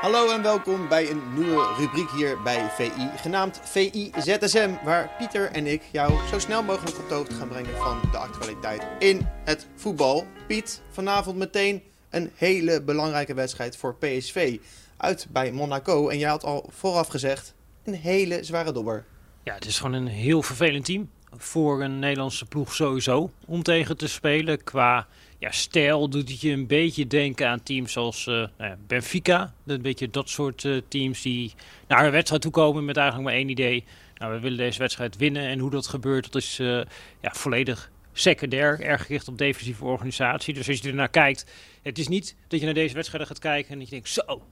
Hallo en welkom bij een nieuwe rubriek hier bij VI, genaamd VI ZSM, waar Pieter en ik jou zo snel mogelijk op de hoogte gaan brengen van de actualiteit in het voetbal. Piet, vanavond meteen een hele belangrijke wedstrijd voor PSV uit bij Monaco. En jij had al vooraf gezegd, een hele zware dobber. Ja, het is gewoon een heel vervelend team. Voor een Nederlandse ploeg sowieso om tegen te spelen. Qua ja, stijl doet je een beetje denken aan teams als uh, Benfica. Een beetje dat soort uh, teams die naar een wedstrijd toe komen met eigenlijk maar één idee. Nou, we willen deze wedstrijd winnen. En hoe dat gebeurt, dat is uh, ja, volledig secundair. Erg gericht op defensieve organisatie. Dus als je ernaar kijkt, het is niet dat je naar deze wedstrijden gaat kijken en dat je denkt, zo,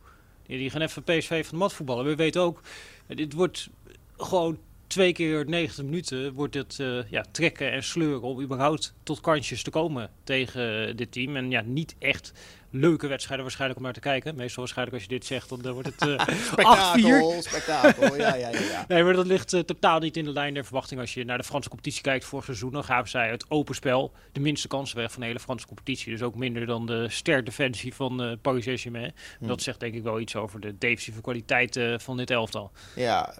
die gaan even PSV van de mat voetballen. We weten ook, dit wordt gewoon twee keer 90 minuten wordt het uh, ja, trekken en sleuren om überhaupt tot kansjes te komen tegen dit team. En ja, niet echt leuke wedstrijden waarschijnlijk om naar te kijken. Meestal waarschijnlijk als je dit zegt, dan wordt het uh, spektakel, spektakel, ja, ja, ja, ja. Nee, maar dat ligt uh, totaal niet in de lijn der verwachting. Als je naar de Franse competitie kijkt vorig seizoen, dan gaven zij het open spel de minste kansen weg van de hele Franse competitie. Dus ook minder dan de ster defensie van uh, Paris Saint-Germain. Hm. Dat zegt denk ik wel iets over de defensieve kwaliteit van dit elftal. Ja,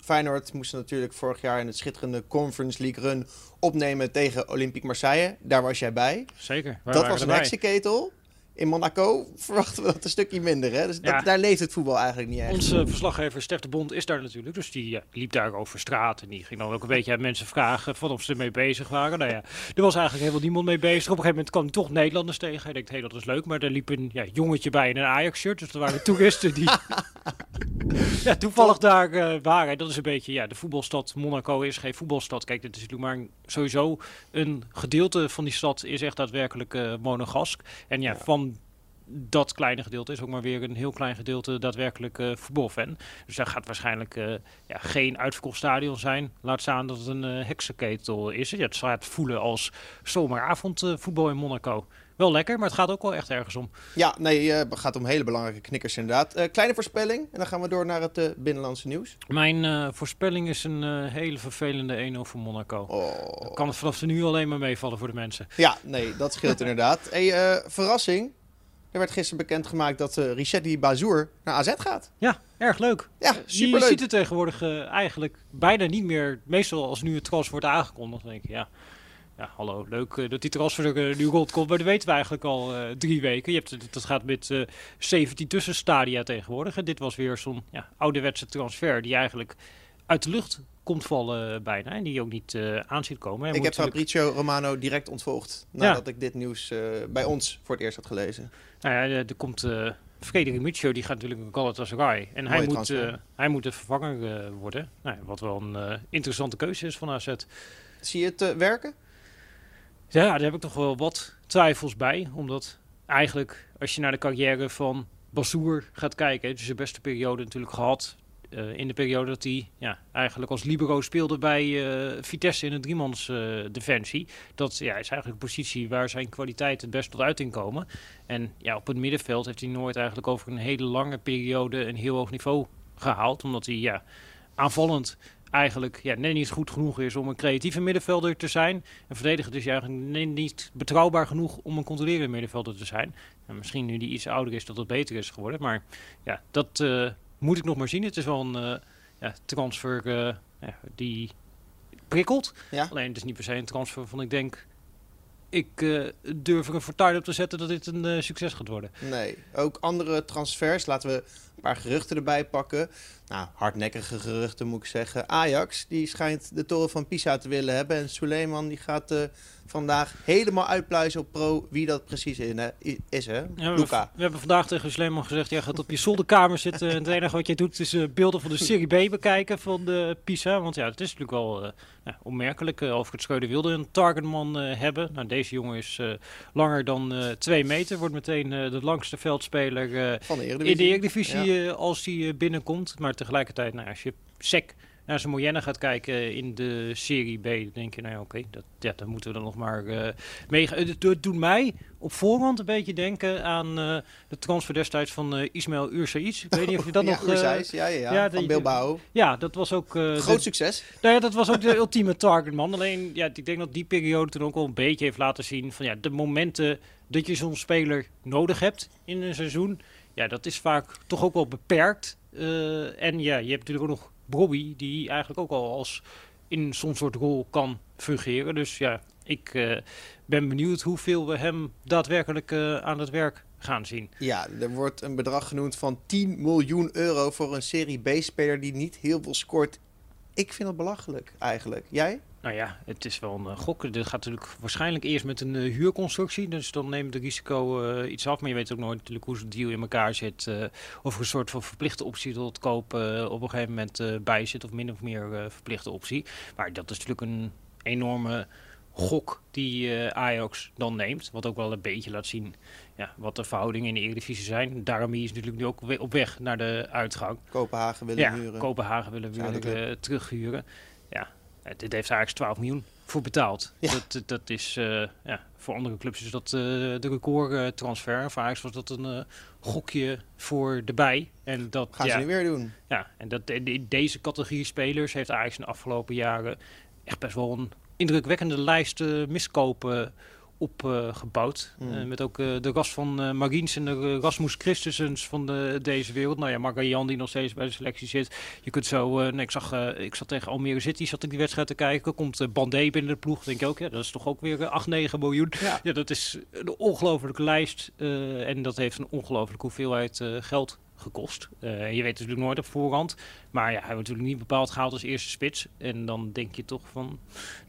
Feyenoord moest natuurlijk vorig jaar in het schitterende Conference League run opnemen tegen Olympique Marseille. Daar was jij bij. Zeker. Dat was een heksenketel. In Monaco verwachten we dat een stukje minder. Hè? Dus ja. dat, daar leeft het voetbal eigenlijk niet echt. Onze verslaggever Stef de Bond is daar natuurlijk. Dus die ja, liep daar over straat. En die ging dan ook een beetje aan mensen vragen van of ze ermee bezig waren. Nou ja, er was eigenlijk helemaal niemand mee bezig. Op een gegeven moment kwam hij toch Nederlanders tegen. Hij denkt, hé, hey, dat is leuk. Maar er liep een ja, jongetje bij in een Ajax-shirt. Dus er waren toeristen die ja, toevallig daar uh, waren. Dat is een beetje, ja, de voetbalstad Monaco is geen voetbalstad. Kijk, dit is natuurlijk maar sowieso een gedeelte van die stad is echt daadwerkelijk uh. En ja, ja. van dat kleine gedeelte is ook maar weer een heel klein gedeelte daadwerkelijk uh, voetbalfan. Dus daar gaat waarschijnlijk ja, geen uitverkocht stadion zijn. Laat staan dat het een heksenketel is. Ja, het gaat voelen als zomeravond voetbal in Monaco. Wel lekker, maar het gaat ook wel echt ergens om. Ja, nee, het gaat om hele belangrijke knikkers inderdaad. kleine voorspelling en dan gaan we door naar het binnenlandse nieuws. Mijn voorspelling is een hele vervelende 1-0 voor Monaco. Oh. Kan het vanaf nu alleen maar meevallen voor de mensen. Ja, nee, dat scheelt inderdaad. Hey, verrassing, er werd gisteren bekendgemaakt dat uh, Richedi Bazour naar AZ gaat. Ja, erg leuk. Ja, superleuk. Je ziet het tegenwoordig eigenlijk bijna niet meer. Meestal als nu het transfer wordt aangekondigd, dan denk ik, ja, ja hallo, leuk uh, dat die transfer er nu rondkomt. Maar dat weten we eigenlijk al drie weken. Je hebt, dat gaat met 17 tussenstadia tegenwoordig. En dit was weer zo'n ja, ouderwetse transfer die eigenlijk uit de lucht komt vallen bijna. En die ook niet uh, aan ziet komen. Ik heb Fabrizio Romano direct ontvolgd. Nadat ja. ik dit nieuws uh, bij ons voor het eerst had gelezen. Nou ja, er komt uh, Frederik Micho, die gaat natuurlijk naar Galatasaray. En hij moet, uh, hij moet de vervanger uh, worden. Nou, wat wel een interessante keuze is van AZ. Zie je het werken? Ja, daar heb ik toch wel wat twijfels bij. Omdat eigenlijk, als je naar de carrière van Bassoer gaat kijken... is de beste periode natuurlijk gehad uh, in de periode dat hij ja, eigenlijk als libero speelde bij uh, Vitesse in een driemans uh, defensie. Dat ja, is eigenlijk een positie waar zijn kwaliteit het best tot uiting komen. En ja, op het middenveld heeft hij nooit eigenlijk over een hele lange periode een heel hoog niveau gehaald. Omdat hij ja, aanvallend eigenlijk ja, net niet goed genoeg is om een creatieve middenvelder te zijn. En verdediger is eigenlijk niet betrouwbaar genoeg om een controlerende middenvelder te zijn. En misschien nu die iets ouder is dat het beter is geworden. Maar ja, dat moet ik nog maar zien. Het is wel een uh, ja, transfer uh, ja, die prikkelt. Ja. Alleen het is niet per se een transfer van ik denk... Ik durf er een fortuin op te zetten dat dit een succes gaat worden. Nee, ook andere transfers. Laten we paar geruchten erbij pakken. Nou, hardnekkige geruchten moet ik zeggen. Ajax, die schijnt de toren van Pisa te willen hebben. En Suleiman, die gaat vandaag helemaal uitpluizen op pro wie dat precies in, hè, is, hè? Ja, we, we, hebben vandaag tegen Sleeman gezegd, jij gaat op je zolderkamer zitten en het enige wat jij doet is uh, beelden van de Serie B bekijken van de Pisa. Want ja, het is natuurlijk wel uh, ja, opmerkelijk. Uh, Alfred Schreuder wilde een targetman hebben. Nou, deze jongen is langer dan twee meter. Wordt meteen de langste veldspeler van de in de Eredivisie als hij binnenkomt. Maar tegelijkertijd, nou, als je sec naar zijn Moyenne gaat kijken in de Serie B, dan denk je, nou ja, oké, dat, ja, dan moeten we dan nog maar uh, meegaan. Het, doet mij op voorhand een beetje denken aan uh, de transfer destijds van Ismail Ursaiz. Ik weet niet of je dat ja, nog... Ursaiz, ja, ja, ja, ja, van Bilbao. Ja, dat was ook... Groot de, succes. Nou ja, dat was ook de ultieme target man. Alleen, ja, ik denk dat die periode toen ook wel een beetje heeft laten zien van ja, de momenten dat je zo'n speler nodig hebt in een seizoen, ja, dat is vaak toch ook wel beperkt. Uh, en ja, je hebt natuurlijk ook nog Bobby, die eigenlijk ook al als in zo'n soort rol kan fungeren. Dus ja, ik uh, ben benieuwd hoeveel we hem daadwerkelijk uh, aan het werk gaan zien. Ja, er wordt een bedrag genoemd van 10 miljoen euro voor een Serie B-speler die niet heel veel scoort. Ik vind het belachelijk eigenlijk. Jij? Nou ja, het is wel een uh, gok. Dit gaat natuurlijk waarschijnlijk eerst met een uh, huurconstructie. Dus dan neemt het risico uh, iets af. Maar je weet ook nooit natuurlijk hoe zo'n deal in elkaar zit. of er een soort van verplichte optie tot kopen op een gegeven moment bij zit. Of min of meer verplichte optie. Maar dat is natuurlijk een enorme gok die Ajax dan neemt. Wat ook wel een beetje laat zien ja, wat de verhoudingen in de Eredivisie zijn. Daarom is natuurlijk nu ook op weg naar de uitgang. Kopenhagen willen ja, huren. Kopenhagen willen weer terughuren. Ja, dit heeft eigenlijk 12 miljoen voor betaald. Ja. Dat, dat is uh, ja, voor andere clubs is dat uh, de recordtransfer. Uh, voor Ajax was dat een gokje voor de bij. En dat gaan ja, ze nu weer doen. Ja, en dat in deze categorie spelers heeft Ajax in de afgelopen jaren echt best wel een indrukwekkende lijst miskopen opgebouwd. Uh, mm. uh, met ook uh, de ras van uh, Marines en de Rasmus Christensens van de, deze wereld. Nou ja, Marga die nog steeds bij de selectie zit. Je kunt zo, nee, ik, zag, ik zat tegen Almere City, zat ik die wedstrijd te kijken. Komt Bandé binnen de ploeg, denk ik ook. Ja, dat is toch ook weer 8, 9 miljoen. Ja, ja dat is een ongelofelijke lijst. en dat heeft een ongelofelijke hoeveelheid geld gekost. Uh, je weet natuurlijk nooit op voorhand. Maar ja, hij wordt natuurlijk niet bepaald gehaald als eerste spits. En dan denk je toch van...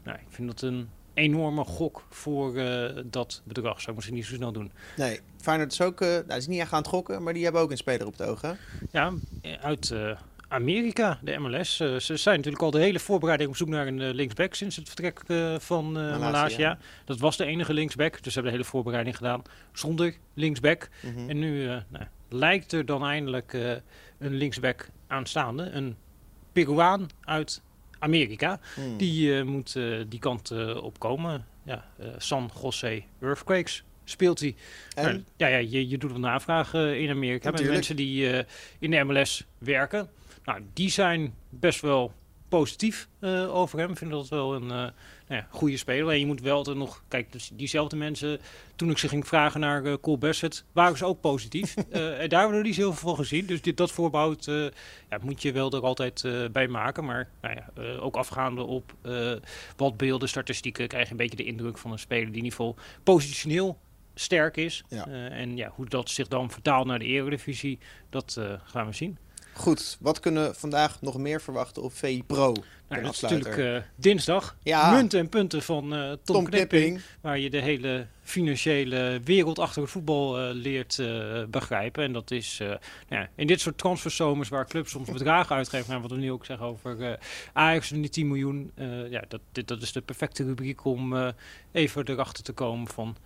Nou, ik vind dat een enorme gok voor uh, dat bedrag. Zou ik misschien niet zo snel doen. Nee, Feyenoord is ook... Uh, nou, is niet echt aan het gokken, maar die hebben ook een speler op het oog, hè? Ja, uit uh, Amerika, de MLS. ze zijn natuurlijk al de hele voorbereiding op zoek naar een linksback sinds het vertrek van Malaysia. Dat was de enige linksback, dus ze hebben de hele voorbereiding gedaan zonder linksback. Mhm. Mm -hmm. En nu nou, lijkt er dan eindelijk een linksback aanstaande. Een Peruaan uit Amerika. Hmm. Die uh, moet uh, die kant uh, op komen. Ja, San Jose Earthquakes speelt hij. Nou, ja, ja, je, je doet een navraag in Amerika met mensen die in de MLS werken. Nou, die zijn best wel positief over hem. Ik vind dat wel een nou ja, goede speler. En je moet wel er nog... Kijk, dus diezelfde mensen... Toen ik ze ging vragen naar uh, Cole Bassett... waren ze ook positief. uh, en daar hebben we niet zoveel van gezien. Dus dit, dat voorbehoud uh, ja, moet je wel er altijd bij maken. Maar nou ja, ook afgaande op wat beelden, statistieken... krijg je een beetje de indruk van een speler die in ieder geval positioneel sterk is. Ja. en ja, hoe dat zich dan vertaalt naar de Eredivisie... dat gaan we zien. Goed, wat kunnen we vandaag nog meer verwachten op VI Pro? Nou, dat is natuurlijk uh, dinsdag. Ja. Munten en punten van uh, Tom, Tom Knipping. Waar je de hele financiële wereld achter het voetbal uh, leert begrijpen. En dat is nou ja, in dit soort transferzomers waar clubs soms bedragen uitgeven. Nou, wat we nu ook zeggen over Ajax en die 10 miljoen. ja, dat, dit, dat is de perfecte rubriek om even erachter te komen van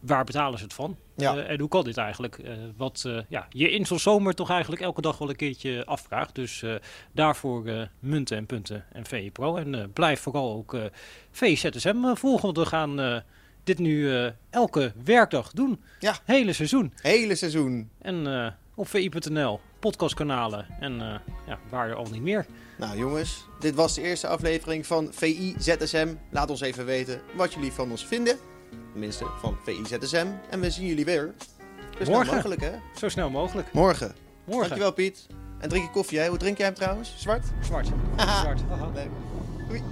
waar betalen ze het van? Ja. Uh, en hoe kan dit eigenlijk? Uh, wat uh, ja, je in zo'n zomer toch eigenlijk elke dag wel een keertje afvraagt. Dus daarvoor munten en punten en VE Pro. En blijf vooral ook VZSM volgen. Want we gaan dit nu elke werkdag doen. Ja. Hele seizoen. Hele seizoen. En op VI.nl, podcastkanalen en ja, waar al niet meer. Nou jongens, dit was de eerste aflevering van VI ZSM. Laat ons even weten wat jullie van ons vinden. Tenminste, van VIZSM. En we zien jullie weer. Zo Morgen. snel mogelijk, hè? Zo snel mogelijk. Morgen. Morgen. Dankjewel, Piet. En drink je koffie, hè? Hoe drink jij hem trouwens? Zwart? Zwart. Haha. Zwart. Haha. Leuk. Doei.